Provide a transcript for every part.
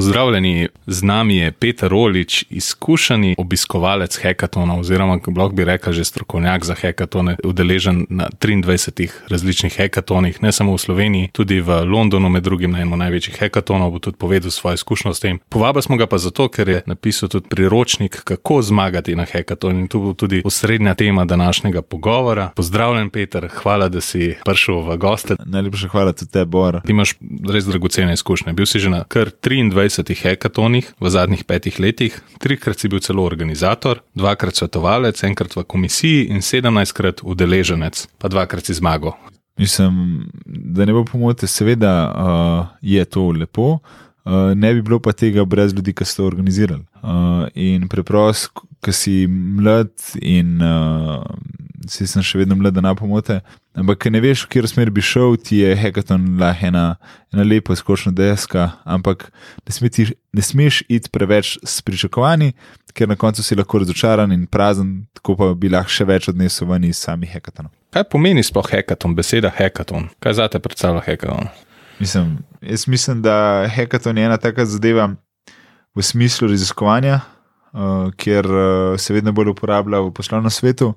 Pozdravljeni, z nami je Peter Rolič, izkušeni obiskovalec hekatonov, oziroma lahko bi rekel, že strokovnjak za hekatone, udeležen na 23 različnih hekatonih, ne samo v Sloveniji, tudi v Londonu, med drugim na enem največjih hekatonov, bo tudi povedal svoje izkušnje s tem. Povabili smo ga pa zato, ker je napisal tudi priročnik, kako zmagati na hekatonu in tu bo tudi osrednja tema današnjega pogovora. Pozdravljen, Peter, hvala, da si prišel v goste. Najlepša hvala tudi tebi, Bor. Ti imaš res dragocene izkušnje. Bil si že na kar 23 hekatonih v zadnjih petih letih, trikrat si bil celo organizator, dvakrat svetovalec, enkrat v komisiji in 17krat udeleženec, pa dvakrat si zmagal. Mislim, da ne bo pomote, seveda uh, je to lepo, uh, ne bi bilo pa tega brez ljudi, ki so organizirali. Uh, in preprosto, ki si mlad in uh, si sem še vedno mlad, da ne pomote. Ampak, ker ne veš, v katero smer bi šel, ti je hekaton lahko ena, ena lepa skočna deska, ampak ne, sme ti, ne smeš iti preveč s pričakovanji, ker na koncu si lahko razočaran in prazen, tako pa bi lahko še več odnesel ven iz samih hekatonov. Kaj pomeni sploh hekaton, beseda hekaton? Kaj za te predstavlja hekaton? Mislim, jaz mislim, da hekaton je ena taka zadeva v smislu raziskovanja, kjer uh, se vedno bolj uporablja v poslovnem svetu.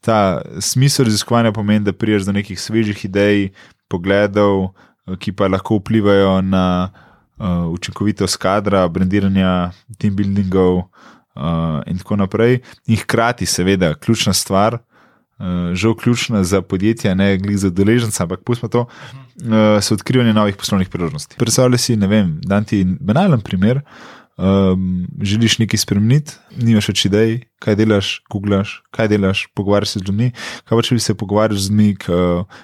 Ta smisel raziskovanja pomeni, da priješ do nekih svežih idej, pogledov, uh, ki pa lahko vplivajo na uh, učinkovitost kadra, brendiranja, team buildingov uh, in tako naprej. In hkrati, seveda, ključna stvar. Uh, žal ključna za podjetja, ne glede za deležence, ampak pustimo to, uh, so odkrivanje novih poslovnih priložnosti. Predstavljaj si, ne vem, da ti banalen primer, um, želiš nekaj spremeniti, nimaš več idej, kaj delaš, googlaš, kaj delaš, pogovarjaš se z ljudmi. Kaj pa če bi se pogovarjal z ljudmi, ki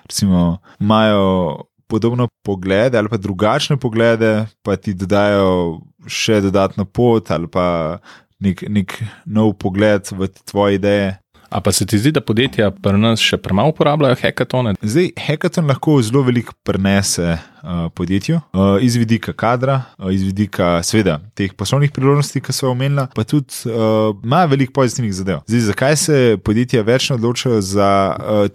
recimo, imajo podobno poglede ali pa drugačne poglede, pa ti dodajo še dodatno pot ali pa nek, nek nov pogled v tvoje ideje. A pa se ti zdi, da podjetja pri nas še premalo uporabljajo hekatone? Zdaj, hekaton lahko zelo veliko prenese uh, podjetju, uh, iz vidika kadra, uh, iz vidika, seveda, teh poslovnih priložnosti, ki so omenila, pa tudi uh, ima veliko pozitivnih zadev. Zdaj, zakaj se podjetja več ne odločajo za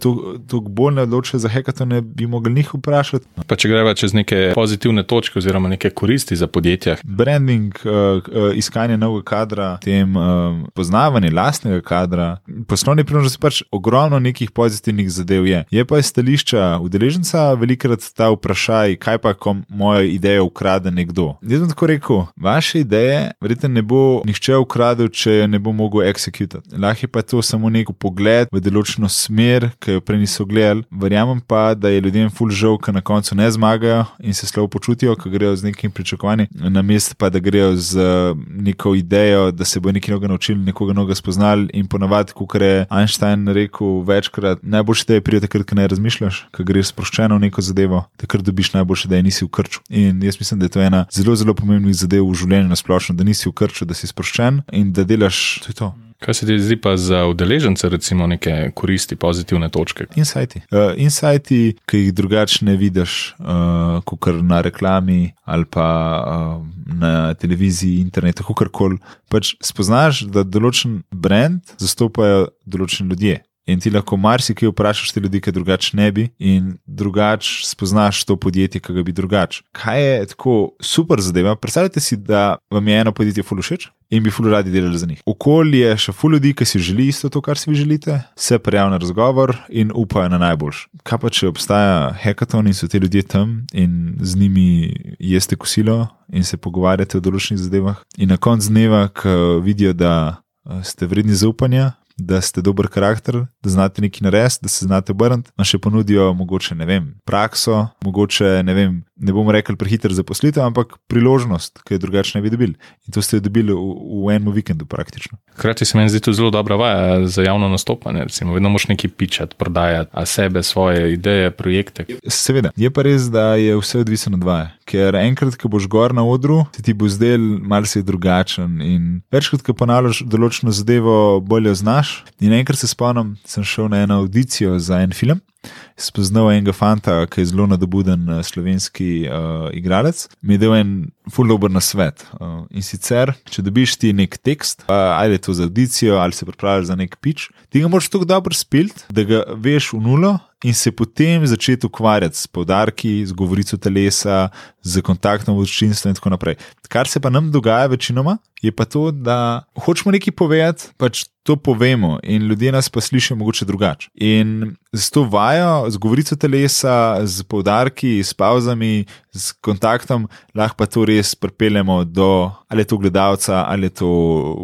to, uh, bolj ne odločajo za hekatone, bi mogli njih vprašati. Pa če greva čez neke pozitivne točke oziroma neke koristi za podjetja. Branding, uh, uh, iskanje novega kadra, tem uh, poznavanje lastnega kadra, poslovne priložnosti pač ogromno nekih pozitivnih zadev je. Je pa iz stališča udeleženca velikrat ta vprašaj, kaj pa, ko mojo idejo ukrade nekdo. Jaz bom tako rekel, vaše ideje, verjetno ne bo nihče ukradel, če jo ne bo mogel executirati. Lahko je pa to samo nek pogled v določeno smer, ki jo prej niso gledali. Verjamem pa, da je ljudem full žal, ker na koncu ne zmagajo in se slabo počutijo, ker grejo z nekim pričakovanjem, na mestu pa, da grejo z neko idejo, da se bo nekaj novega naučili, nekoga novega spoznali in ponovadi, kot je Einstein rekel večkrat, najboljše je priti takrat, ko ne razmišljaš, ko greš sproščeno v neko zadevo, takrat dobiš najboljše, da je nisi v krču. In jaz mislim, da je to ena zelo, zelo pomembnih zadev v življenju na splošno, da nisi v krču, da si sproščen in da delaš to. to. Kaj se ti zdi pa za udeležence, recimo, neke koristi, pozitivne točke? Insighti. Uh, insighti, ki jih drugače ne vidiš, uh, kot na reklami ali pa uh, na televiziji, internetu, kako koli. Pač spoznaš, da določen brand zastopajo določeni ljudje. In ti lahko marsikaj vprašaš te ljudi, ki drugače ne bi, in drugače spoznaš to podjetje, ki ga bi drugače. Kaj je tako super zadeva? Predstavljajte si, da vam je eno podjetje fulušeč in bi fulu radi delali za njih. Okolje še ful ljudi, ki si želi isto to, kar si vi želite, se prijavijo na razgovor in upajo na najboljš. Kaj pa če obstaja hekaton in so ti ljudje tam in z njimi jeste kosilo in se pogovarjate o določenih zadevah, in na koncu dneva, ko vidijo, da ste vredni zaupanja da ste dober karakter, da znate nekaj narediti, da se znate obrniti, vam še ponudijo mogoče ne vem, prakso, mogoče ne vem, ne bomo rekli prehiter zaposlitev, ampak priložnost, ki jo drugače ne bi dobili. In to ste dobili v, v enem vikendu praktično. Hkrati se mi zdi to zelo dobra vaja za javno nastopanje. Recimo, vedno moš nekaj pičati, prodajati, a sebe, svoje ideje, projekte. Seveda, je pa res, da je vse odvisno od vaje. Ker enkrat, ko boš gor na odru, se ti bo zdel malce drugačen. In večkrat, ko ponavljaš določeno zadevo, bolje znaš. In enkrat se spomnim, sem šel na eno audicijo za en film spoznal enega fanta, ki je zelo nadobuden eh, slovenski uh, igralec, mi je dal en fullober na svet. Uh, in sicer, če dobiš ti nek tekst, uh, ali je to za audicijo, ali se pripravljaš za nek pič, ti ga moraš tako dobro spilt, da ga veš v nulo in se potem začeti ukvarjati s podarki, z govorico telesa, z kontaktom v občinstvu in tako naprej. Kar se pa nam dogaja večinoma, je pa to, da hočemo nekaj povedati, pač to povemo in ljudje nas pa slišijo mogoče drugače. In z to vajo, z govorico telesa, z poudarki, s pauzami, z kontaktom, lahko pa to res pripeljemo do ali to gledalca, ali to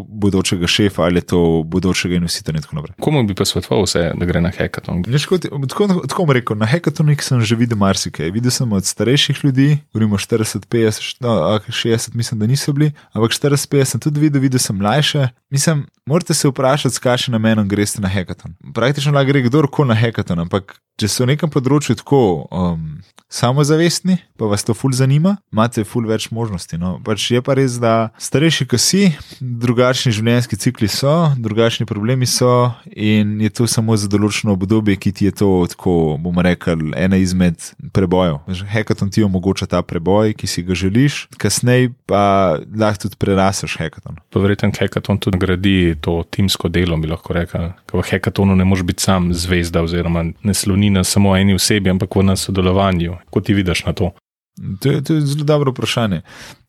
bodočega šefa, ali to bodočega investitorja in tako naprej. Komu bi pa svetoval vse, da gre na hekaton? Tako bom rekel, na hekatonih sem že videl marsikaj. Videl sem od starejših ljudi, govorimo 40, 50, no, 60, mislim, da niso bili, ampak 40, 50 sem tudi videl, videl sem mlajše. Mislim, morate se vprašati, s kakšnim namenom greste na hekaton. Praktično lahko gre kdorkoli na hekaton, ampak če ste v nekem področju tako um, samozavestni, pa vas to ful zanima, imate ful več možnosti. No? Pač je pa res, da starejši, ki si, drugačni življenjski cikli so, drugačni problemi so in je to samo za določeno obdobje, ki ti je to, tako bomo rekli, ena izmed prebojev. Hekaton ti omogoča ta preboj, ki si ga želiš, kasneje pa lahko tudi preraseš hekaton. Verjetno hekaton tudi gradi to timsko delo, bi lahko rekel. V hekatonu ne moreš biti sam zvezda oziroma ne sloni ni na samo eni osebi, ampak v nas sodelovanju. Kako ti vidiš na to? To je, to je zelo dobro vprašanje.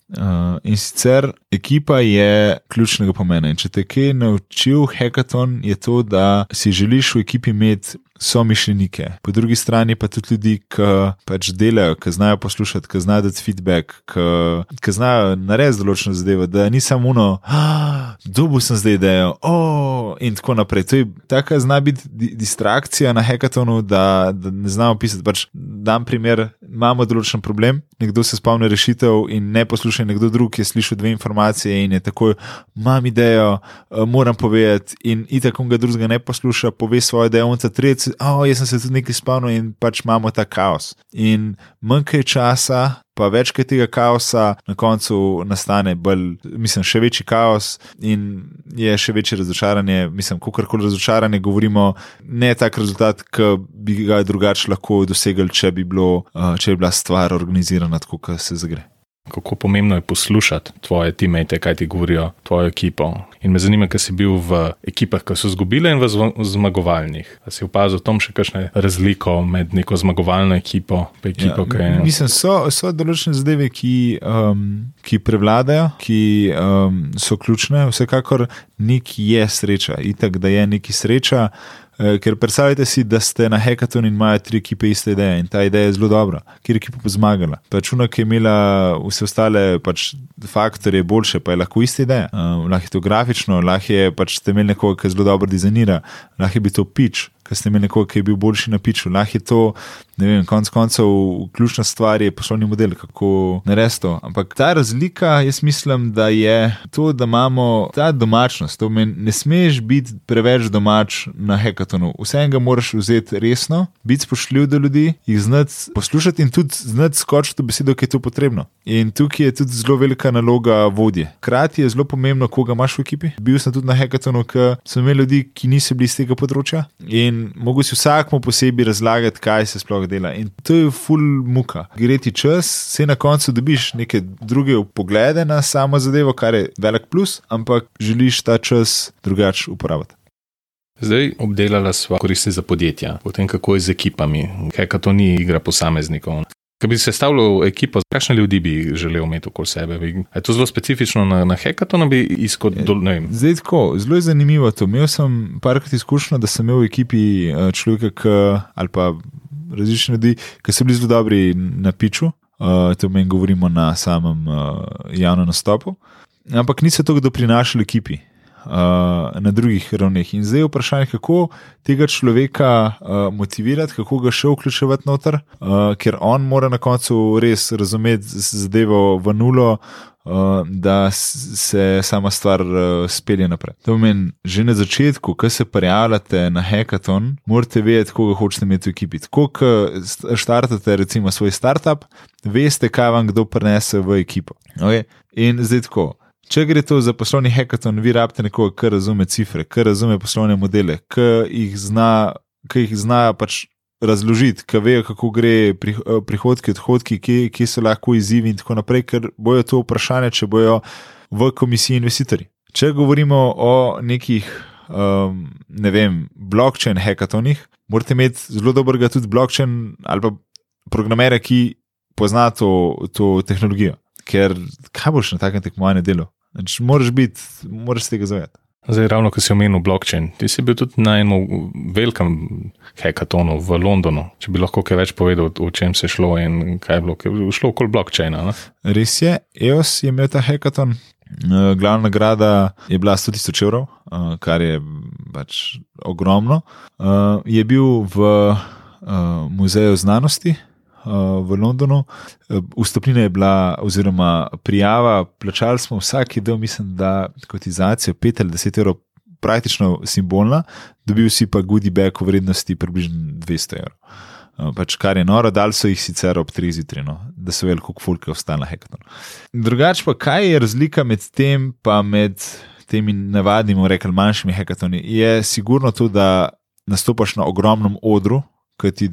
Uh, in sicer ekipa je ključnega pomena. In če te kaj naučil hekaton, je to, da si želiš v ekipi imeti so mišljenike, po drugi strani pa tudi ljudi, ki pač delajo, ki znajo poslušati, ki znajo dati feedback, ki, ki znajo narediti določeno zadevo, da ni samo uno, ah, dobu sem zdaj idejo, oh, in tako naprej. To je taka zna biti di distrakcija na hekatonu, da, da ne znamo pisati. Pač dam primer, imamo določen problem, nekdo se spomni rešitev in ne posluša nekdo drug, je slišal dve informacije in je takoj, imam idejo, eh, moram povedati, in itak on ga drugega ne posluša, pove svojo idejo, on ta tretji oh, jaz sem se tudi nekaj spomnil in pač imamo ta kaos. In manjkaj časa, pa večkrat tega kaosa, na koncu nastane bolj, mislim, še večji kaos in je še večje razočaranje. Mislim, ko karkoli razočaranje govorimo, ne tak rezultat, ki bi ga drugače lahko dosegli, če bi, bilo, če bi bila stvar organizirana tako, kot se zagre kako pomembno je poslušati tvoje timete, kaj ti govorijo, tvojo ekipo. In me zanima, kaj si bil v ekipah, ki so zgubile in v zmagovalnih. Ali si opazil tam še kakšne razlike med neko zmagovalno ekipo in ekipo, ja, ki je. Mislim, so, so določene zadeve, ki, um, ki prevladajo, ki um, so ključne. Vsekakor nek je sreča, itak da je neki sreča. Eh, ker predstavljate si, da ste na hekaton in imajo tri ekipe iste ideje in ta ideja je zelo dobra, je ekipa zmagala. Pač una, ki je imela vse ostale pač, faktorje boljše, pa je lahko ista ideja. Um, lahko je to grafično, lahko je pač ste imeli nekoga, ki zelo dobro dizajnira, lahko je bil to pič, ki ste imeli nekoga, ki je bil boljši na piču. Lahko je to, ne vem, konec koncev, ključna stvar je poslovni model, kako narediti to. Ampak ta razlika, jaz mislim, da je to, da imamo ta domačnost. To meni, ne smeš biti preveč domač na hekatonu. Vse ga moraš vzeti resno, biti spoštljiv do ljudi, jih znati poslušati in tudi znati skočiti v besedo, ki je to potrebno. In tukaj je tudi zelo velika naloga vodje. Hkrati je zelo pomembno, koga imaš v ekipi. Bil sem tudi na hekatonu, ker sem imel ljudi, ki niso bili iz tega področja. In mogo si vsakmu posebej razlagati, kaj se sploh dela. In to je full muka. Gre ti čas, se na koncu dobiš neke druge poglede na samo zadevo, kar je velik plus, ampak želiš ta čas drugače uporabiti. Zdaj obdelala sva koristi za podjetja, potem kako je z ekipami, kaj to ni igra posameznikov. Če bi se stavljal ekipo, kakšne ljudi bi želel imeti okoli sebe? Je to zelo specifično na, na hekatu, bi izkodil? Zdaj, tako, zelo je zanimivo to. Imel sem parkrat izkušnjo, da sem imel v ekipi eh, človeka ali pa različne ljudi, ki so bili zelo dobri na piču. Uh, to meni govorimo na samem uh, javnem nastopu. Ampak niso to, kdo prinašali ekipi uh, na drugih ravneh. In zdaj je vprašanje, kako tega človeka uh, motivirati, kako ga še vključevati noter, uh, ker on mora na koncu res razumeti zadevo v nulo. Uh, da se sama stvar uh, spelje naprej. To pomeni, že na začetku, ko se prijavljate na hackathon, morate vedeti, koga hočete imeti v ekipi. Ko štartate, recimo, svoj startup, veste, kaj vam kdo prenese v ekipo. Okay? In zdaj tako. Če gre to za poslovni hackathon, vi rabite nekoga, ki razume cifre, ki razume poslovne modele, ki jih zna, ki jih zna pač razložiti, ki vejo, kako gre eh, prihodki, odhodki, kje, kje so lahko izzivi in tako naprej, ker bojo to vprašanje, če bojo v komisiji investitorji. Če govorimo o nekih um, ne vem, blockchain hackatonih, morate imeti zelo dobrega tudi blockchain ali pa programera, ki pozna to, to tehnologijo. Ker kaj boš na takem tekmovanju delal? Znači, moraš biti, moraš se tega zavedati. Zdaj, ravno ko si omenil blockchain, ti si bil tudi na enem velikem hackatonu v Londonu. Če bi lahko kaj več povedal, o čem se je šlo in kaj je bilo, ker je šlo okoli blockchaina. Ne? Res je, EOS je imel ta hackaton. Eh, Glavna nagrada je bila 100 tisoč evrov, eh, kar je pač ogromno. Eh, Je bil v muzeju znanosti v Londonu, Eh, vstopnina je bila, oziroma prijava, plačali smo vsak del, mislim, da kotizacijo 5 ali 10 evrov, praktično simbolna, dobil si pa goodie bag v vrednosti približno 200 evrov. Eh, Pač, kar je noro, dal so jih sicer ob 3 zjutraj, no, da so veliko fulke ostale na hektar. Drugače pa, kaj je razlika med tem in med temi navadnimi, rekel manjšimi hekatoni? Je sigurno to, da nastopaš na ogromnem odru, ki ti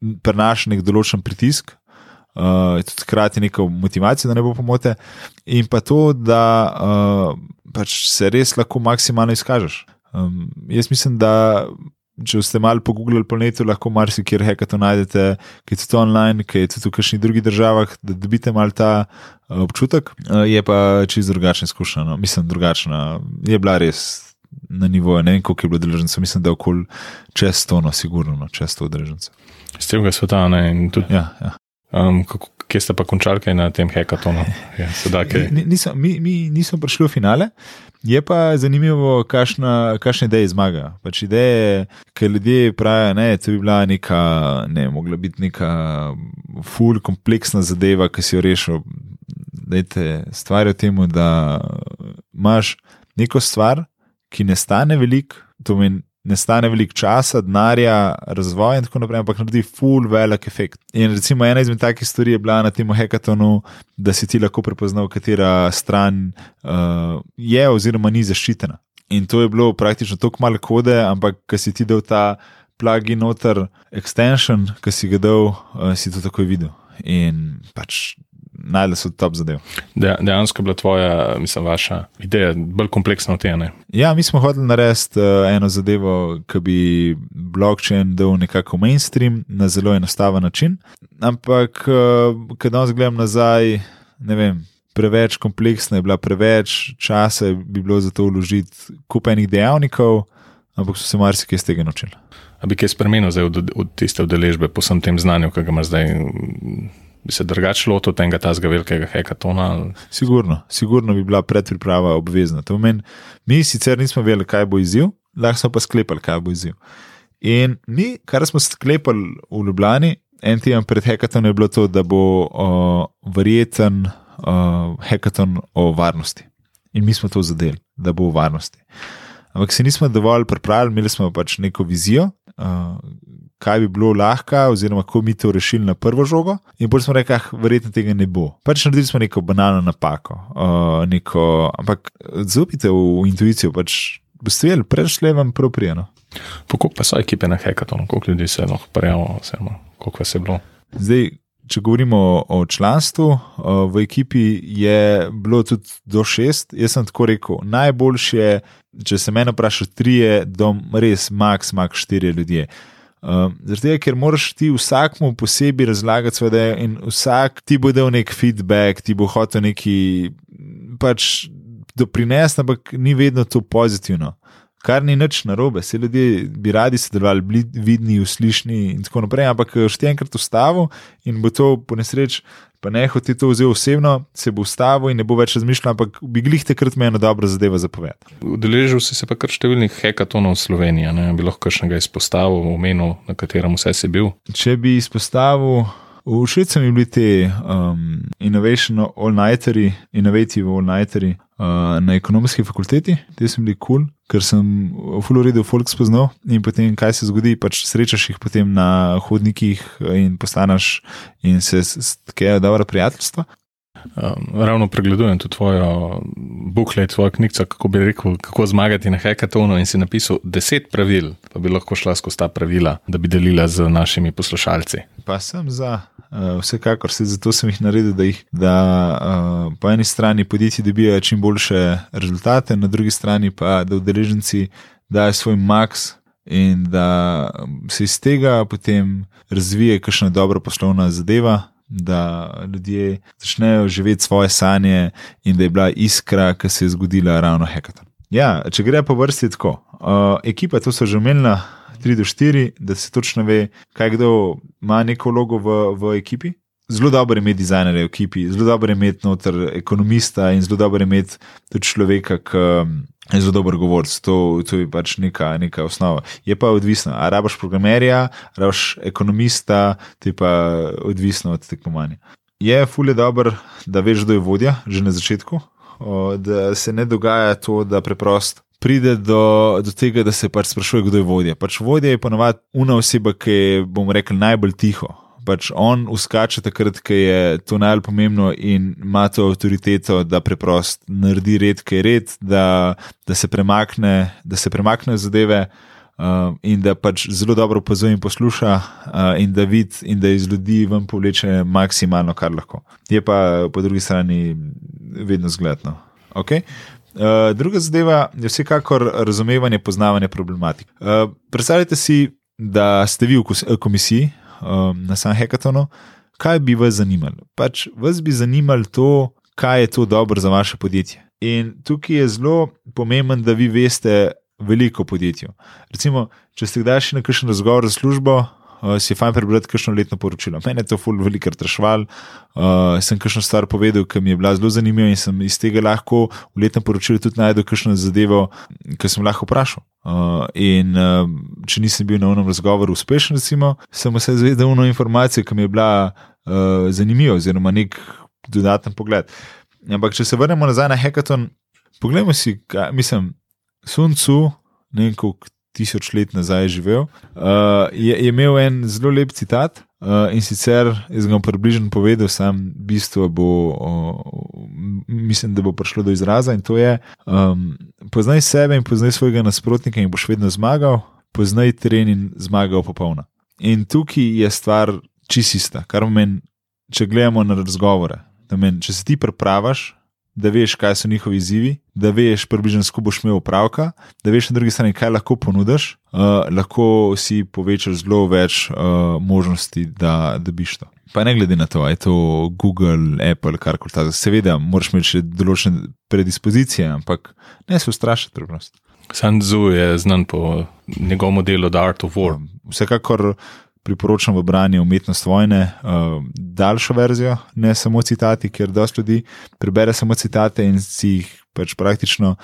prenaša nek določen pritisk. Uh, tudi hkrati neko motivacijo, da ne bo pomote, in pa to, da uh, pač se res lahko maksimalno izkažeš. Um, jaz mislim, da če ste malo pogooglali po netu, lahko marsikjer hekato najdete, ki je tudi online, ki je tudi v kakšnih drugih državah, da dobite mal ta uh, občutek. Je pa čisto drugačna izkušnja. No. Mislim, drugačna. Je bila res na nivoju, ne vem, koliko je bilo deležencev, mislim, da je okoli čez tono, sigurno, no, čez to deležencev. Z celega sveta. Ne, tudi, Ja, ja. um, kako, kje ste pa končali na tem hekatonu? Ja, Nisem, mi, mi nismo prišli v finale. Je pa zanimivo, kakšna, kakšne ideje zmagajo. Pač ideje, ki ljudje pravijo, da to bi bila neka, ne, mogla biti neka ful kompleksna zadeva, ki si jo rešil. Dajte stvar je v tem, da imaš neko stvar, ki ne stane veliko, to pomeni, ne stane veliko časa, denarja, razvoja in tako naprej, ampak naredi ful velik efekt. In recimo ena izmed takih stvari je bila na tem hekatonu, da si ti lahko prepoznal, katera stran uh, je oziroma ni zaščitena. In to je bilo praktično tako malo kode, ampak ko si ti dal ta plugin noter, extension, ki si ga dal, uh, si to takoj videl. In pač najdel so top zadev. de, dejansko je bila tvoja, mislim, vaša ideja bolj kompleksna od tega. Ja, mi smo hoteli narediti uh, eno zadevo, ki bi blockchain dal nekako mainstream na zelo enostaven način. Ampak, uh, ko danes gledam nazaj, ne vem. Preveč kompleksna je bila, preveč časa bi bilo za to vložiti, kup enih dejavnikov, ampak so se marsikaj iz tega naučili. A bi kaj spremenil zdaj od, od tiste udeležbe po vsem tem znanju, ki ga imaš zdaj? Bi se drugače lotil tega tazga velikega hekatona? Sigurno, sigurno bi bila predpriprava obvezna. To pomeni, mi sicer nismo vedeli, kaj bo izziv, lahko smo pa sklepali, kaj bo izziv. In mi, kar smo sklepali v Ljubljani, en teden pred hekatonom je bilo to, da bo uh, verjeten uh, hekaton o varnosti. In mi smo to zadeli, da bo v varnosti. Ampak se nismo dovolj pripravili, imeli smo pač neko vizijo, uh, kaj bi bilo lahko, oziroma kako mi to rešili na prvo žogo. In bolj smo rekli, ah, verjetno tega ne bo. Pač naredili smo neko banalno napako, uh, neko, ampak zaupite v, v intuicijo, pač boste videli, prešle vam prav prijeno. Po koliko pa so ekipe na hekatonu, koliko ljudi se je lahko prijavilo, oziroma koliko vas je bilo? Zdaj, če govorimo o, o članstvu, uh, v ekipi je bilo tudi do šest. Jaz sem tako rekel, najboljše če se mene vpraša, tri je, do res max, max štiri ljudje. Uh, Zato, ker moraš ti vsakmu posebej razlagati ideje, in vsak ti bo dal nek feedback, ti bo hotel neki pač doprinesti, ampak ni vedno to pozitivno. Kar ni nič narobe, vse ljudje bi radi sodelovali, bili vidni, uslišni in tako naprej, ampak še enkrat ustavil in bo to po nesreč, pa ne hoti to vzel osebno, se bo ustavil in ne bo več razmišljal, ampak bi glih takrat me ena dobra zadeva zapovedati. Udeležil si se pa kar številnih hekatonov v Sloveniji, ne? bi lahko kakšnega izpostavil, omenil, na katerem vse si bil. Če bi izpostavil, všeč so mi bili ti um, Innovation All-Nighteri, Innovative All-Nighteri na ekonomski fakulteti, ti so bili kul, cool, ker sem v Floridu folk spoznal in potem kaj se zgodi, pač srečaš jih potem na hodnikih in postaneš in se sklejajo dobra prijateljstva. Um, ravno pregledujem tudi tvojo booklet, tvojo knjigo, kako bi rekel, kako zmagati na hekatonu. In si napisal deset pravil, pa bi lahko šla skozi ta pravila, da bi delila z našimi poslušalci. Pa sem za, uh, vsekakor se zato sem jih naredil, da, jih, da uh, po eni strani podjetji dobijo čim boljše rezultate, na drugi strani pa da udeleženci daje svoj maks in da se iz tega potem razvije kakšna dobra poslovna zadeva. Da ljudje začnejo živeti svoje sanje, in da je bila iskra, ki se je zgodila ravno hekaton. Ja, če gre po vrsti tako, uh, ekipa, to so že omenila, 3 do 4, da se točno ve, kaj kdo ima neko vlogo v, v ekipi. Zelo dobro je imeti dizajnerje v ekipi, zelo dobro je imeti noter ekonomista in zelo dobro je imeti tudi človeka, ki zelo dober govorc. To, to je pač neka, neka osnova. Je pa odvisno, ali rabaš programerja, rabaš ekonomista, je pa odvisno od tekmovanja. Je fulje dobro, da veš, kdo je vodja, že na začetku, da se ne dogaja to, da preprosto pride do, do tega, da se pač sprašuje, kdo je vodja. Pač vodja je ponovadi una oseba, ki je, bomo rekli, najbolj tiho. Pač on uskače takrat, ko je to pomembno in ima to avtoriteto, da preprosto naredi red, ki je red, da, da, se premakne, da se premakne zadeve. Uh, in da pač zelo dobro opazuje in posluša, uh, in da vidi, in da iz ljudi vam povleče maksimalno, kar lahko. Je pa po drugi strani vedno zgledno. Okay? Uh, druga zadeva je vsekakor razumevanje, poznavanje problematike. Uh, predstavljajte si, da ste vi v komisiji um, na samem hekatonu, kaj bi vas zanimalo? Pač vas bi zanimalo to, kaj je to dobro za vaše podjetje. In tukaj je zelo pomembno, da vi veste, veliko podjetij. Recimo, če ste kdaj šli na kakšen razgovor za službo, uh, si je fajn prebrati kakšno letno poročilo. Mene je to ful veliko rešval. Uh, sem kakšno stvar povedal, ki mi je bila zelo zanimiva in sem iz tega lahko v letnem poročilu tudi najdel kakšno zadevo, ki sem lahko vprašal. Uh, in uh, če nisem bil na unem razgovoru uspešen, recimo, sem vse zvedel eno informacijo, ki mi je bila uh, zanimiva, oziroma nek dodaten pogled. Ampak, če se vrnemo nazaj na hekaton, poglejmo si, kaj, mislim. Sun Tzu, nekaj tisoč let nazaj živel, uh, je, je imel en zelo lep citat. Uh, in sicer, jaz ga približno povedal, sam bistvo bo, uh, mislim, da bo prišlo do izraza in to je: um, poznaj sebe in poznaj svojega nasprotnika in boš vedno zmagal, poznaj teren in zmagal popolna. In tukaj je stvar čistista, kar pomeni, če gledamo na razgovore. Men, če se ti prepravaš, da veš, kaj so njihovi izzivi, da veš, približno, kako boš imel upravka, da veš na drugi strani, kaj lahko ponudiš, uh, lahko si povečaš zelo več uh, možnosti, da dobiš to. Pa ne glede na to, ali je to Google, Apple, kar koli ta. Seveda, moraš imeti še določene predispozicije, ampak ne se ustrašiti preprosto. Sanzu je znan po njegovem delu The Art of War. Vsekakor priporočam v branje umetnost vojne, uh, daljšo verzijo, ne samo citati, ker dosta ljudi prebere samo citate in si jih pač praktično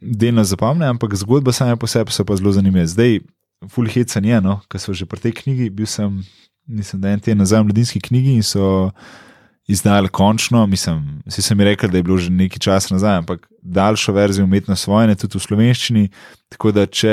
delno zapomne, ampak zgodba same po sebi so pa zelo zanimive. Zdaj, full heca je, no, ker so že pri tej knjigi, bil sem, nisem da en teden nazaj v mladinski knjigi in so. Izdajali končno, mislim, vsi so mi rekli, da je bilo že nekaj časa nazaj, ampak daljšo verzijo umetnosti vojne, tudi v slovenščini. Tako da, če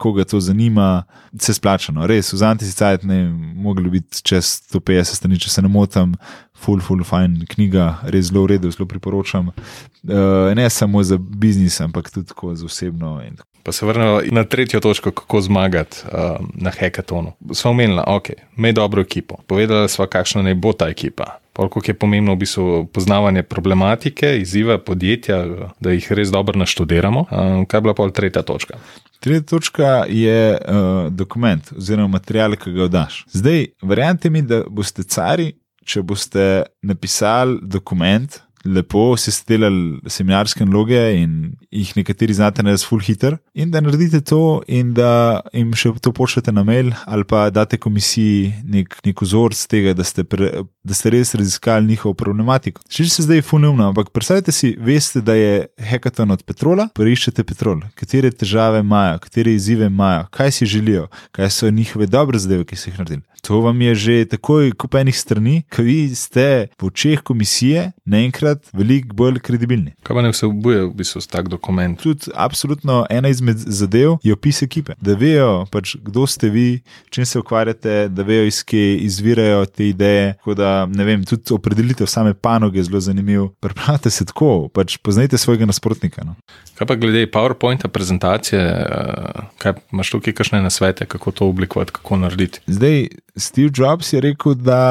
koga to zanima, se splača. No. Res, v Antisicajt ne mogli biti čez 150 strani, če se ne motim, full, full, fine knjiga, res zelo uredu, zelo priporočam. Uh, ne samo za biznis, ampak tudi za osebno. Pa se vrnemo na tretjo točko, kako zmagati uh, na hekatonu. Smo omenili, ok, imej dobro ekipo. Povedali smo, kakšna naj bo ta ekipa. Koliko je pomembno v bistvu poznavanje problematike, izziva podjetja, da jih res dobro naštudiramo. Uh, kaj je bila pol tretja točka? Tretja točka je uh, dokument oziroma material, ki ga daš. Zdaj, verjamete mi, da boste cari, če boste napisali dokument, lepo si delali seminarske naloge in jih nekateri znate narediti full hitter, in da naredite to, in da jim še to pošljete na mail, ali pa date komisiji nek, nek vzorc tega, da ste, pre, da ste res raziskali njihovo problematiko. Še se zdaj funumno, ampak predstavljajte si, veste, da je hekaton od petrola, poiščete petrol, katere težave imajo, katere izzive imajo, kaj si želijo, kaj so njihove dobre zadeve, ki so jih naredili. To vam je že takoj kupenih strani, ki vi ste v očeh komisije naenkrat veliko bolj kredibilni. Kaj pa ne vse obuje v bistvu tak dokument? Tudi absolutno ena izmed zadev je opis ekipe. Da vejo, pač, kdo ste vi, čim se ukvarjate, da vejo, iz kje izvirajo te ideje. Da, vem, tudi opredelitev same panoge je zelo zanimiv. Prepravite se tako, pač poznajte svojega nasprotnika. No. Kaj pa glede PowerPointa prezentacije, eh, kaj imaš tukaj kakšne nasvete, kako to oblikovati, kako narediti? Zdaj, Steve Jobs je rekel, da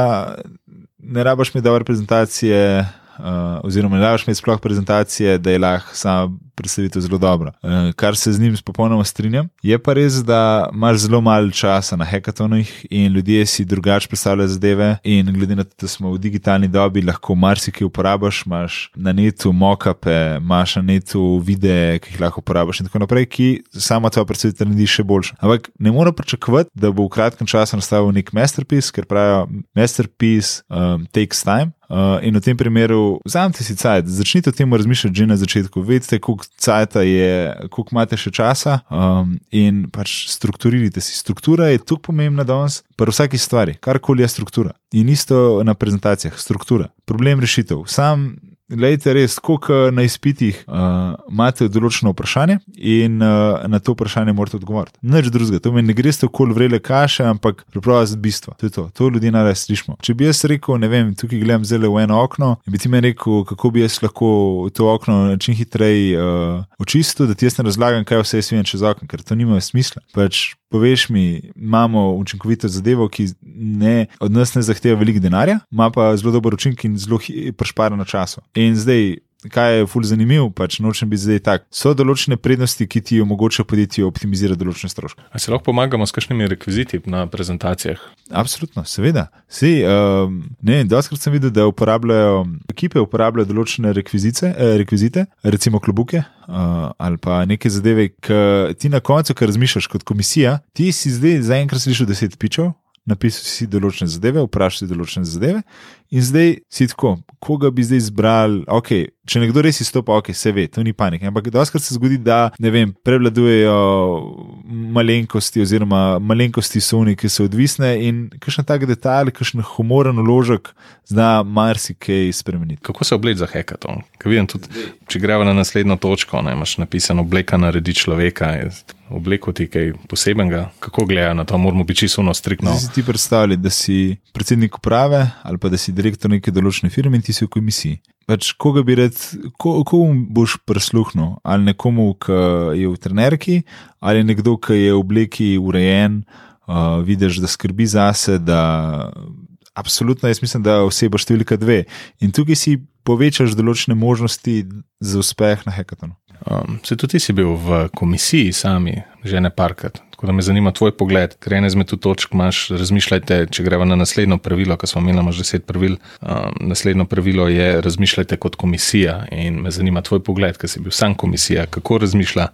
ne rabaš mi dobre prezentacije, uh, oziroma ne rabaš mi sploh prezentacije, da je lahko samo predstavitev zelo dobra, uh, kar se z njim popolnoma strinjam. Je pa res, da imaš zelo malo časa na hekatonih in ljudje si drugače predstavljajo zadeve. In glede na to, da smo v digitalni dobi, lahko marsikaj uporabiš, imaš na netu mokape, imaš na netu videe, ki jih lahko uporabiš in tako naprej, ki sama tvoja predstavitev naredi še boljša. Ampak ne moramo pričakovati, da bo v kratkem času nastal nek masterpiece, ker pravijo, masterpiece um, takes time. Uh, in v tem primeru, vzamite si cajt, začnite o tem razmišljati že na začetku. Vedite, koliko cajta je, koliko imate še časa, um, in pač strukturirajte si. Struktura je tukaj pomembna danes, v vsaki stvari, karkoli je struktura. In isto na prezentacijah, struktura, problem rešitev. Sam Glejte, res, koliko na izpitih uh, imate določeno vprašanje in uh, na to vprašanje morate odgovoriti. Nič drugega, to meni ne gre sto kol vrele kaše, ampak preprosto bistvo. To je to, to ljudi naraj slišimo. Če bi jaz rekel, ne vem, tukaj gledam zelo v eno okno bi ti mi rekel, kako bi jaz lahko to okno čim hitreje uh, očistil, da ti jaz ne razlagam, kaj vse je svijen čez okno, ker to nima smisla. Pač poveš mi, imamo učinkovito zadevo, ki ne, od nas ne zahteva veliko denarja, ima pa zelo dober učinek in zelo prešpara na času. In zdaj. Kaj je fulj zanimivo, pač nočem biti zdaj tak. So določene prednosti, ki ti omogočajo podjetju optimizirati določene stroške. Ali se lahko pomagamo s kakšnimi rekviziti na prezentacijah? Absolutno, seveda. Si, um, ne, doskrat sem videl, da uporabljajo ekipe, uporabljajo določene rekvizite, eh, rekvizite recimo klobuke uh, ali pa neke zadeve, ki ti na koncu, ker razmišljaš kot komisija, ti si zdaj zaenkrat slišal deset pičov. Napisal si določene zadeve, vprašal si določene zadeve, in zdaj si tako, koga bi zdaj izbral. Okay, če nekdo res izstopa, ok, se ve, to ni panika. Ampak doskrat se zgodi, da vem, prevladujejo malenkosti, oziroma malenkosti so oni, ki so odvisne in kakšen tak detalj, kakšen humoren uložek zna marsikaj spremeniti. Kako se obleči za hekaton? Če gremo na naslednjo točko, ne, imaš napisano, obleka naredi človeka. Obleko ti kaj posebnega, kako gledajo na to, moramo biti čisto striktno. Si ti predstavljaj, da si predsednik uprave ali pa da si direktor neke določene firme in ti si v komisiji. Pač, koga bi rad, ko, komu boš prisluhnil? Ali nekomu, ki je v trenerki, ali nekdo, ki je v obleki urejen, uh, vidiš, da skrbi zase, da absolutno jaz mislim, da oseba številka dve. In tukaj si povečaš določene možnosti za uspeh na hekatonu. Um, se tudi ti si bil v komisiji sami, že ne parkrat. Tako da me zanima tvoj pogled, ker ene izmed tu točk imaš, razmišljajte, če gremo na naslednjo pravilo, ki smo imeli že deset pravil. Um, naslednjo pravilo je razmišljajte kot komisija in me zanima tvoj pogled, ker si bil sam komisija, kako razmišlja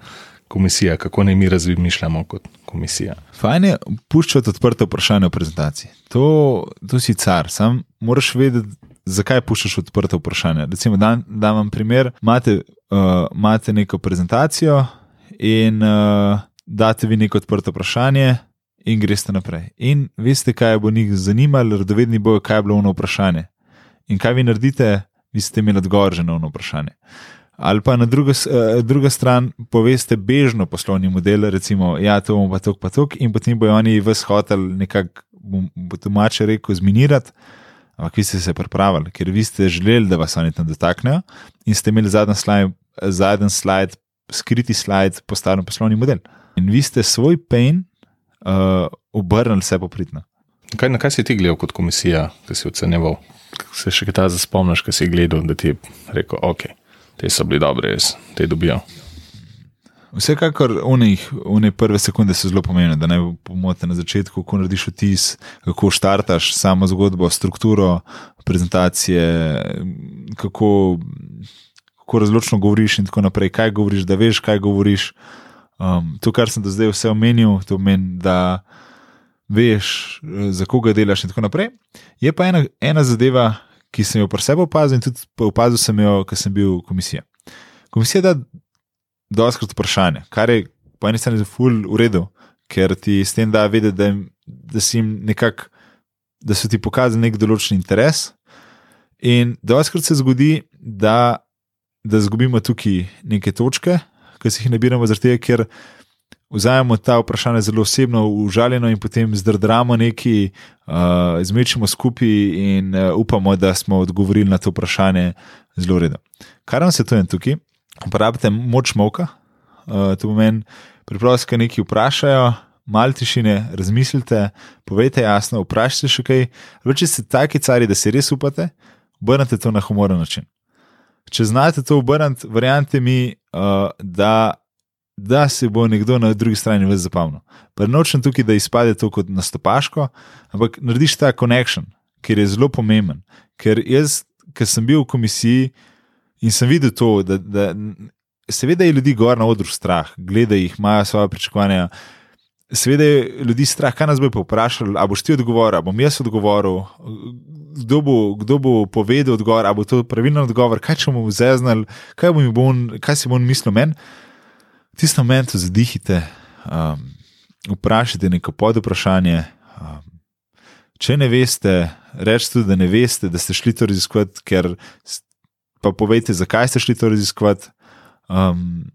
komisija, kako ne mi razmišljamo kot komisija. Fajn je puščati odprte vprašanje v prezentaciji. To, to si car, sam moraš vedeti. Zakaj puščaš odprte vprašanja? Recimo, da, da vam primer, imate, uh, neko prezentacijo in uh, date vi neko odprto vprašanje, in greste naprej. In veste, kaj bo njih zanimalo, radovedni bojo, kaj je bilo ono vprašanje. In kaj vi naredite, vi ste imeli odgovor že na ono vprašanje. Ali pa na drugo, uh, druga stran poveste bežno poslovni model, recimo, ja, to bomo pa tok, pa tok, in potem bojo oni vas hoteli nekako, bo domače rekel, zminirati. Ampak vi ste se pripravili, ker vi ste želeli, da vas oni tam dotaknejo, in ste imeli zadnji slajd, zadnji slajd, skriti slajd, postavljen poslovni model. In vi ste svoj pain uh, obrnili vse popritno. Kaj, na kaj si ti gledal kot komisija, ki si ocenjeval? Se še kaj ta zaspomniš, kaj si gledal, da ti je rekel, ok, te so bili dobri, res, te dobijo. Vsekakor, one prve sekunde so zelo pomembne, da ne pomote na začetku, kako narediš vtis, kako štartaš samo zgodbo, strukturo prezentacije, kako, kako razločno govoriš in tako naprej, kaj govoriš, da veš, kaj govoriš. Um, to, kar sem do zdaj vse omenil, to pomeni, da veš, za koga delaš in tako naprej. Je pa ena, ena zadeva, ki sem jo pri sebi opazil in tudi opazil sem jo, ker sem bil v komisiji. Komisija da doskrat vprašanje, kar je po eni strani ful v redu, ker ti s tem da vedeti, da, da si jim nekako, da so ti pokazali nek določen interes. In doskrat se zgodi, da, da zgubimo tukaj neke točke, ki si jih nabiramo, zato ker vzamemo ta vprašanja zelo osebno, užaljeno in potem zdrdramo neki, uh, zmečemo skupaj in uh, upamo, da smo odgovorili na to vprašanje zelo redno. Kar nam se to je tukaj? Uporabite moč moka, uh, to pomeni, preprosto nekaj vprašajo. Mal tišine, razmislite, povejte jasno, vprašajte še kaj. Če ste taki cari, da si res upate, obrnite to na humoren način. Če znate to obrniti, verjamete mi, uh, da, da se bo nekdo na drugi strani več zapomnil. Pa nočem tukaj, da izpade to kot nastopaško, ampak narediš ta connection, ker je zelo pomemben. Ker jaz, ker sem bil v komisiji in sem videl to, da, da seveda je ljudi gor na odru strah, gledajo jih, imajo svoje pričakovanja. Sveda je ljudi strah, kaj nas bo vprašali, ali boš ti odgovoril, ali bom jaz odgovoril, kdo bo, kdo bo povedal odgovor, ali bo to pravilen odgovor, kaj če bomo zeznali, kaj, bo on, kaj si bo on mislil meni. V tistem momentu zadihite, um, vprašajte neko pod vprašanje. Um, če ne veste, rečete tudi, da ne veste, da ste šli to raziskovati, ker pa povejte, zakaj ste šli to raziskovati. Um,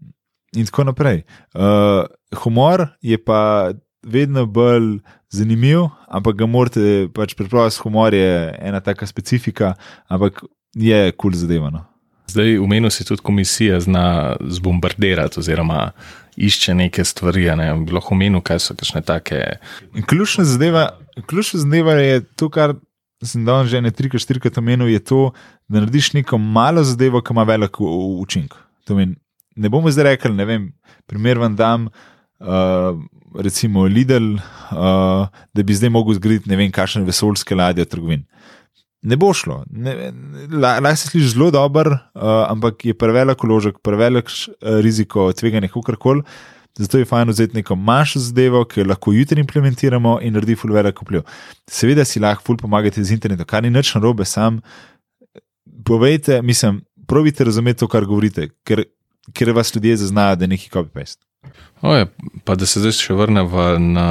in tako naprej. Uh, humor je pa vedno bolj zanimiv, ampak ga morate pač preprosto. Humor je ena taka specifika, ampak je kul cool zadevano. Zdaj, v menu si tudi komisija zna zbombardirati, oziroma išče neke stvari. Ne? Lahko menu, kaj so kakšne take. Ključna zadeva, ključna zadeva je to, kar sem dal že ne trikrat, štirikrat omenil, je to, da narediš neko malo zadevo, ki ima velik učinek. Ne bomo zdaj rekli, ne vem, primer vam dam, uh, recimo Lidl, uh, da bi zdaj mogel zgraditi ne vem, kakšne vesoljske ladje v trgovini. Ne bo šlo, lahko se sliši zelo dobro, uh, ampak je prevelik uložek, prevelik uh, riziko, tveganje, kako koli. Zato je fajn vzeti neko manjšo zadevo, ki jo lahko jutri implementiramo in naredi ful velik vpliv. Seveda si lahko ful pomagati z internetom, kar ni nič narobe, sam povejte, mislim, pravite razumeti to, kar govorite, ker ker vas ljudje zaznajo, da je neki copy-paste. Oje, pa da se zdaj še vrnemo na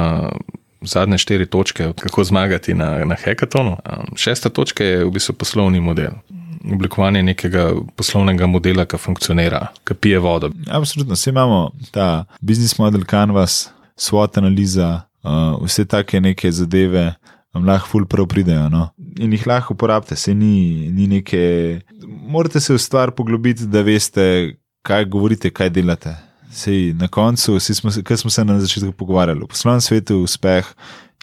zadnje štiri točke, kako zmagati na, na hekatonu. Šesta točka je v bistvu poslovni model. Oblikovanje nekega poslovnega modela, ki funkcionira, ki pije vodo. Absolutno, vse imamo ta business model, canvas, SWOT analiza, uh, vse take neke zadeve. Vam lahko ful prav pridejo no? in jih lahko uporabite, se ni, ni neke. Morate se v stvar poglobiti, da veste, kaj govorite, kaj delate. Sej, na koncu, smo, kar smo se na začetku pogovarjali, v poslovnem svetu uspeh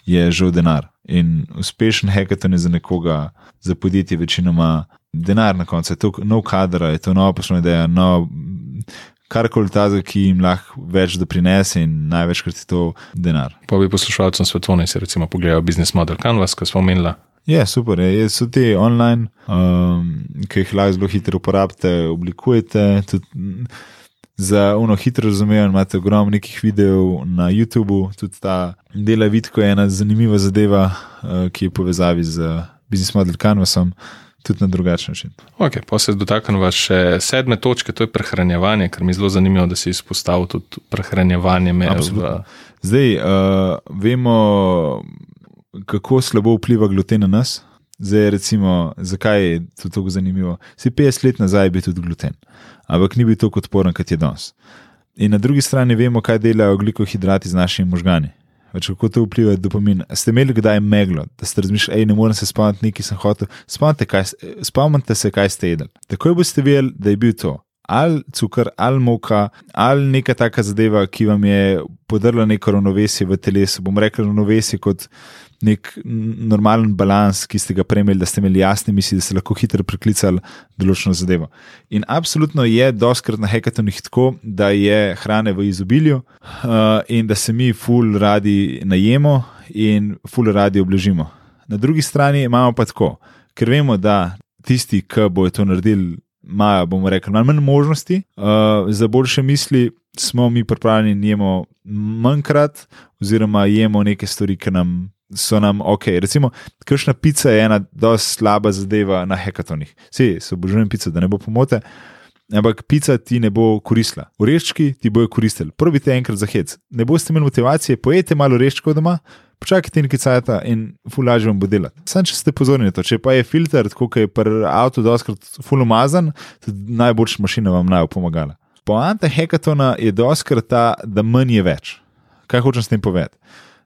je že denar. In uspešen hackathon je za nekoga, za podjetje, večinoma denar na koncu. Je to nov kader, je to nova poslovna ideja, nov, karkoli ta, ki jim lahko več doprinese in največkrat je to denar. Pa bi poslušalcem svetovne, si recimo pogledal business model Canvas, ki smo omenili. Je super, je. so ti online, um, ki jih lahko zelo hitro uporabite, oblikujete. Tudi za uno hitro razumevanje imate ogromno nekih videov na YouTubu, tudi ta dela vidko je ena zanimiva zadeva, uh, ki je povezavi z business model Canvasom. Tudi na drugačen način. Okay, pa se dotaknemo še sedme točke, to je prehranjevanje, ker mi je zelo zanimivo, da si izpostavil tudi prehranjevanje. V... Zdaj, uh, vemo, kako slabo vpliva gluten na nas. Zdaj, recimo, zakaj je to tako zanimivo? Si 50 let nazaj bil tudi gluten, ampak ni bil tako odporen, kot je danes. In na drugi strani vemo, kaj delajo glikohidrati z našimi možgani. Več kako to vpliva na dopamin. Ste imeli kdaj meglo, da ste razmišljali, ne morem se spomniti, nekaj sem hotel. Spomnite, kaj, spomnite se, kaj ste jedli. Takoj boste vedeli, da je bil to ali cukor, ali moka, ali neka taka zadeva, ki vam je podrla neko ravnovesje v telesu. Bom rekel, ravnovesje kot nek normalen balans, ki ste ga prejmeli, da ste imeli jasne misli, da ste lahko hitro priklicali določeno zadevo. In absolutno je doskrat na hekatonih tako, da je hrane v izobilju uh, in da se mi ful radi najemo in ful radi obležimo. Na drugi strani imamo pa tako, ker vemo, da tisti, ki bojo to naredili, imajo, bomo rekli, manj možnosti uh, za boljše misli. Smo mi pripravljeni jemo manjkrat, oziroma jemo neke stvari, ki nam so nam ok. Recimo, kršna pica je ena zelo slaba zadeva na hekatonih. Vsi se obožujem pico, da ne bo pomote. Ampak pica ti ne bo koristila, ureščki ti bojo koristili. Prvi te enkrat za hec. Ne boste imeli motivacije, pojete malo ureščkov doma, počakajte nekaj cajta in fulaž vam bo delati. Sam če ste pozorni na to, če pa je filter, tako kot je pri avtu, doskrat ful umazan, tudi najboljša mašina vam naj bo pomagala. Poanta hekatona je doskrat ta, da manj je več. Kaj hočem s tem povedati?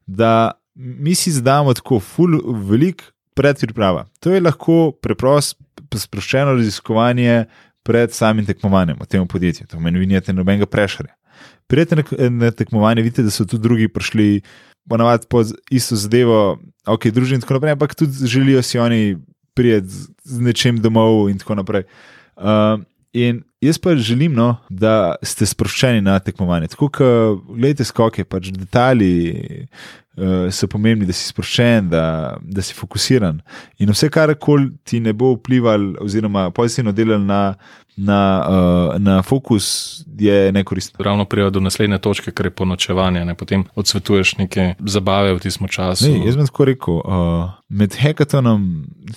Da mi si zdamo tako ful, velik predpriprava. To je lahko preprosto, sproščeno raziskovanje pred samim tekmovanjem v tem podjetju. To meni vinjate nobenega prešarja. Prijete na, na tekmovanje, vidite, da so tudi drugi prišli, ponavadi po isto zadevo, ok, družini in tako naprej, ampak tudi želijo si oni prijeti z nečem domov in tako naprej. Uh, In jaz pa želim, no, da ste sproščeni na tekmovanje. Tako, gledite skoke, pač detalji so pomembni, da si sproščen, da, da si fokusiran. In vse, kar koli ti ne bo vplivalo, oziroma pozitivno delalo na, na, uh, na fokus, je nekoristno. Ravno prijo do naslednje točke, kar je ponočevanje, ne potem odsvetuješ neke zabave v tistem času. Ne, jaz bom tako rekel. Uh, med hekatonom,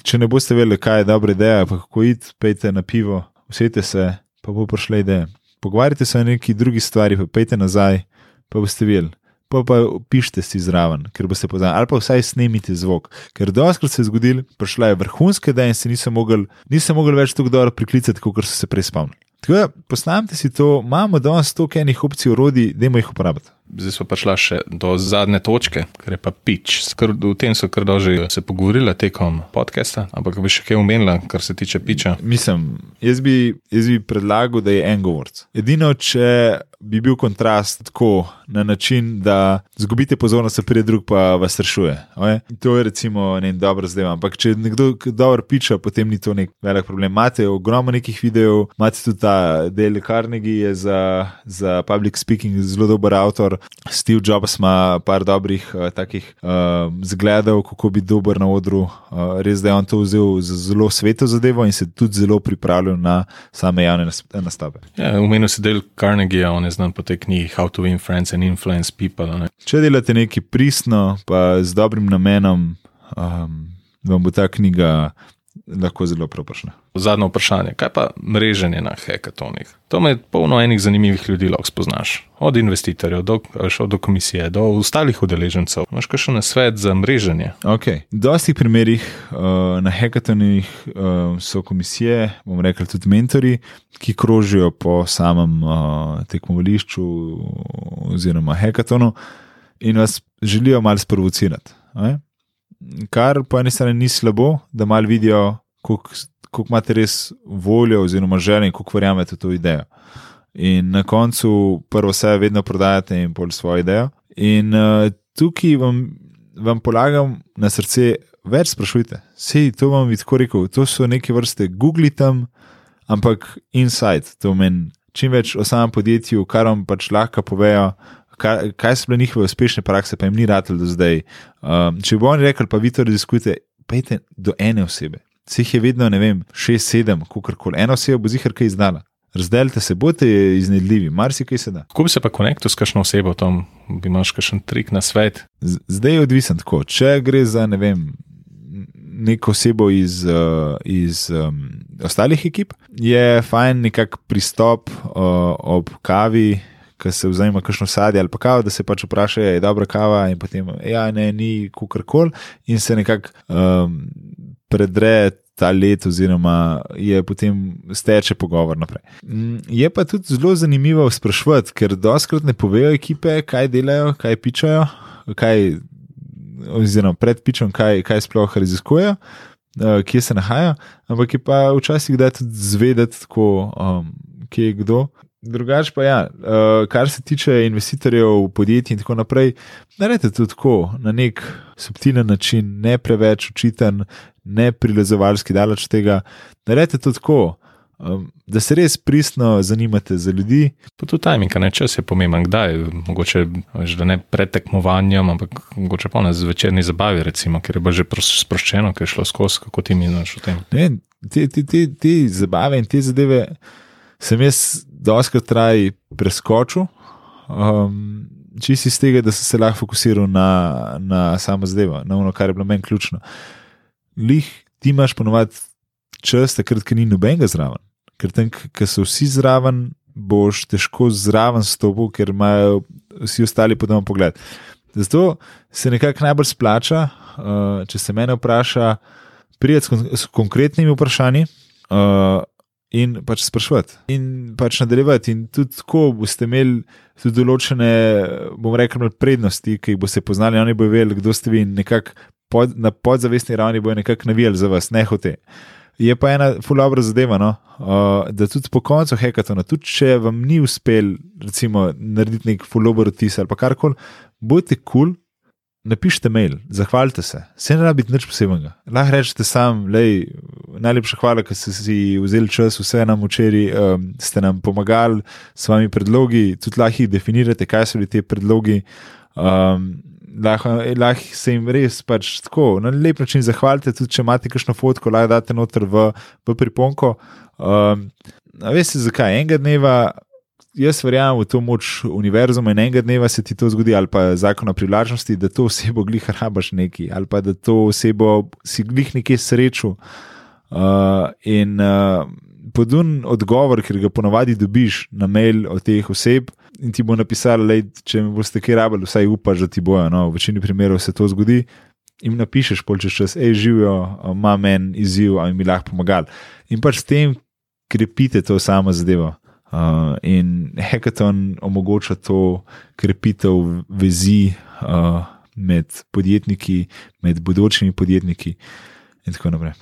če ne boste vedeli, kaj je dobra ideja, pa kako iti, pejte na pivo usedite se, pa bo prišla ideja. Pogovarjajte se o neki drugi stvari, pa pejte nazaj, pa boste videli. Pa pa pišite si zraven, ker boste poznali, ali pa vsaj snimite zvok. Ker doskrat se je zgodil, prišla je vrhunska ideja in se nisem mogel, nisem mogel več tako dobro priklicati, kot so se prej spomnili. Tako da, posnamite si to, imamo danes toliko enih opcij, orodij, da jih uporabite zdaj smo prišli še do zadnje točke, ker je pa pič. V tem so kar dolže se pogovorili tekom podcasta, ampak bi še kaj umenila, kar se tiče piča. Mislim, jaz bi, jaz bi predlagal, da je en govorc. Edino, če bi bil kontrast tako na način, da zgubite pozornost, pride drug pa vas rešuje. Okay? To je recimo ne dobro zdaj, ampak če nekdo dobro piča, potem ni to nek velik problem. Imate ogromno nekih videov, imate tudi ta del Carnegie za, za public speaking, zelo dober avtor. Steve Jobs ima par dobrih uh, takih uh, zgledov, kako bi dober na odru. Uh, res da je on to vzel za zelo sveto zadevo in se tudi zelo pripravljal na same javne nastope. Ja, Umenil si del Carnegie, on je znan po tej knjigi How to Win Friends and Influence People. Ne? Če delate nekaj pristno, pa z dobrim namenom, um, vam bo ta knjiga lahko zelo proprašna. Zadnje vprašanje, kaj pa mreženje na hekatonih? To me polno enih zanimivih ljudi lahko spoznaš. Od investitorjev do, do komisije, do ostalih udeležencev. Imáš še na svet za mreženje? Ok. V dostih primerih uh, na hekatonih uh, so komisije, bomo rekli tudi mentori, ki krožijo po samem uh, tekmovališču oziroma hekatonu in vas želijo malo sprovocirati. Okay? Kar po eni strani ni slabo, da malo vidijo, kako imate res voljo, oziroma želje, kako verjamete v to idejo. In na koncu prvo vse vedno prodajate in pol svojo idejo. In uh, tukaj vam, vam polagam na srce, več sprašujte. Sej to vam bi tako rekel, to so neke vrste Google tam, ampak inside, to meni čim več o samem podjetju, kar vam pač lahko povejo, kaj, kaj so bile njihove uspešne prakse, pa jim ni ratelj do zdaj. Um, če bo on rekel, pa vi to raziskujete, pejte do ene osebe. Se jih je vedno, ne vem, šest, sedem, kako koli. Ena oseba bo zihar kaj izdala. Razdelite se, bote iznedljivi, marsikaj se da. Kako bi se pa konektil s kakšno osebo, tam bi imaš kakšen trik na svet? Z, zdaj je odvisen tako. Če gre za ne vem, neko osebo iz, uh, iz um, ostalih ekip, je fajn nekak pristop uh, ob kavi ki se vzame kakšno sadje ali pa kavo, da se pač vpraša, je dobra kava in potem, ja, ne, ni kukorkoli in se nekako um, predre. Ta let, oziroma je potem steče pogovor naprej. Mm, je pa tudi zelo zanimivo sprašvati, ker doskrat ne povejo ekipe, kaj delajo, kaj pičajo, kaj, oziroma pred pičom, kaj, kaj sploh raziskujejo, uh, kje se nahajajo, ampak je pa včasih da tudi zvedeti, tako, um, kje je kdo. Drugač pa ja, uh, kar se tiče investitorjev, podjetij in tako naprej, naredite to tako na nek subtilen način, ne preveč učiten, ne prilezovalski daleč tega. Naredite to tako, um, da se res pristno zanimate za ljudi. Pa tudi timing, ne čas je pomemben, kdaj. Mogoče že ne pred tekmovanjem, ampak mogoče pa na zvečerni zabavi, recimo, ker je bilo že sproščeno, ker je šlo skozi, kako ti miniš v tem. Ne, te, te, te, te zabave in te zadeve sem jaz doskrat traj preskočil, um, čisto iz tega, da sem se lahko fokusiral na, na samo zadevo, na ono, kar je bilo meni ključno. Lih ti imaš ponovadi čas, takrat, ker ni nobenega zraven. Ker tam, ker so vsi zraven, boš težko zraven stopil, ker imajo vsi ostali podoben pogled. Zato se nekako najbolj splača, uh, če se mene vpraša, prijeti s konkretnimi vprašanji. Uh, in pač sprašvati, in pač nadaljevati. In tudi tako boste imeli tudi določene, bom rekel, prednosti, ki jih boste poznali, oni bodo vedeli, kdo ste vi in nekako pod, na podzavestni ravni bojo nekako navijali za vas, ne hote. Je pa ena fulabra zadeva, no? uh, da tudi po koncu hekatona, tudi če vam ni uspel, recimo, narediti nek fulabr otis ali karkoli, bodite kul, cool, napišite mail, zahvalite se, se ne rabi nič posebnega. Lahko rečete sam, lej, najlepša hvala, ker ste si vzeli čas, vse nam včeraj um, ste nam pomagali s svojimi predlogi, tudi lahko jih definirate, kaj so bili ti predlogi. Um, lahko, lahko se jim res pač tako na lep način zahvalite, tudi če imate kakšno fotko, lahko date noter v, v priponko. Um, veste, zakaj enega dneva jaz verjamem v to moč univerzuma in enega dneva se ti to zgodi, ali pa zakon o privlačnosti, da to osebo glih rabaš neki, ali pa da to osebo si glih nekje srečo. Uh, in uh, podun odgovor, ker ga ponovadi dobiš na mail od teh oseb. In ti bo napisal, da če mi boste kaj rabili, vsaj upaš, da ti bojo. No, v večini primerov se to zgodi. In napišeš, polčeš čas, hej, živijo, ima men izziv, ali mi lahko pomagali. In pač s tem krepite to samo zadevo. Uh, in hackathon omogoča to krepitev vezi uh, med podjetniki, med bodočimi podjetniki. In tako naprej.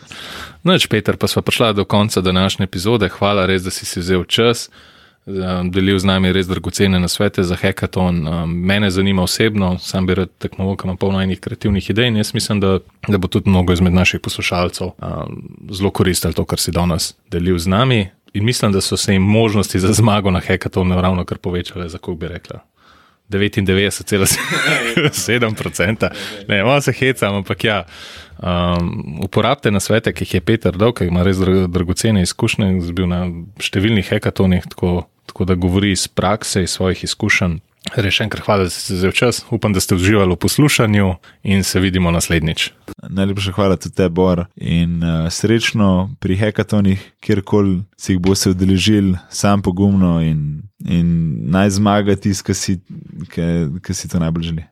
Noč, Peter, pa smo prišli do konca današnje epizode. Hvala, res, da si si vzel čas, delil z nami res dragocene nasvete za hackathon. Mene zanima osebno, sam bi rad tekmoval, ker imam polno enih kreativnih idej in jaz mislim, da, da bo tudi mnogo izmed naših poslušalcev zelo koristilo to, kar si danes delil z nami in mislim, da so se jim možnosti za zmago na hekatonu ravno kar povečale, za kako bi rekla. 99,7%. Ne, malo se hecam, ampak ja. Um, uporabite na svete, ki jih je Peter dal, ki ima res dragocene izkušnje, zbil na številnih hekatonih, tako, tako da govori iz prakse, iz svojih izkušenj. Rešen, ker hvala, da ste se vzel čas. Upam, da ste uživali v poslušanju in se vidimo naslednjič. Najlepša hvala tudi te, Bor. In uh, srečno pri hekatonih, kjerkoli si jih boste udeležili, sam pogumno in, in naj zmaga tisti, ki si to najbolj želi.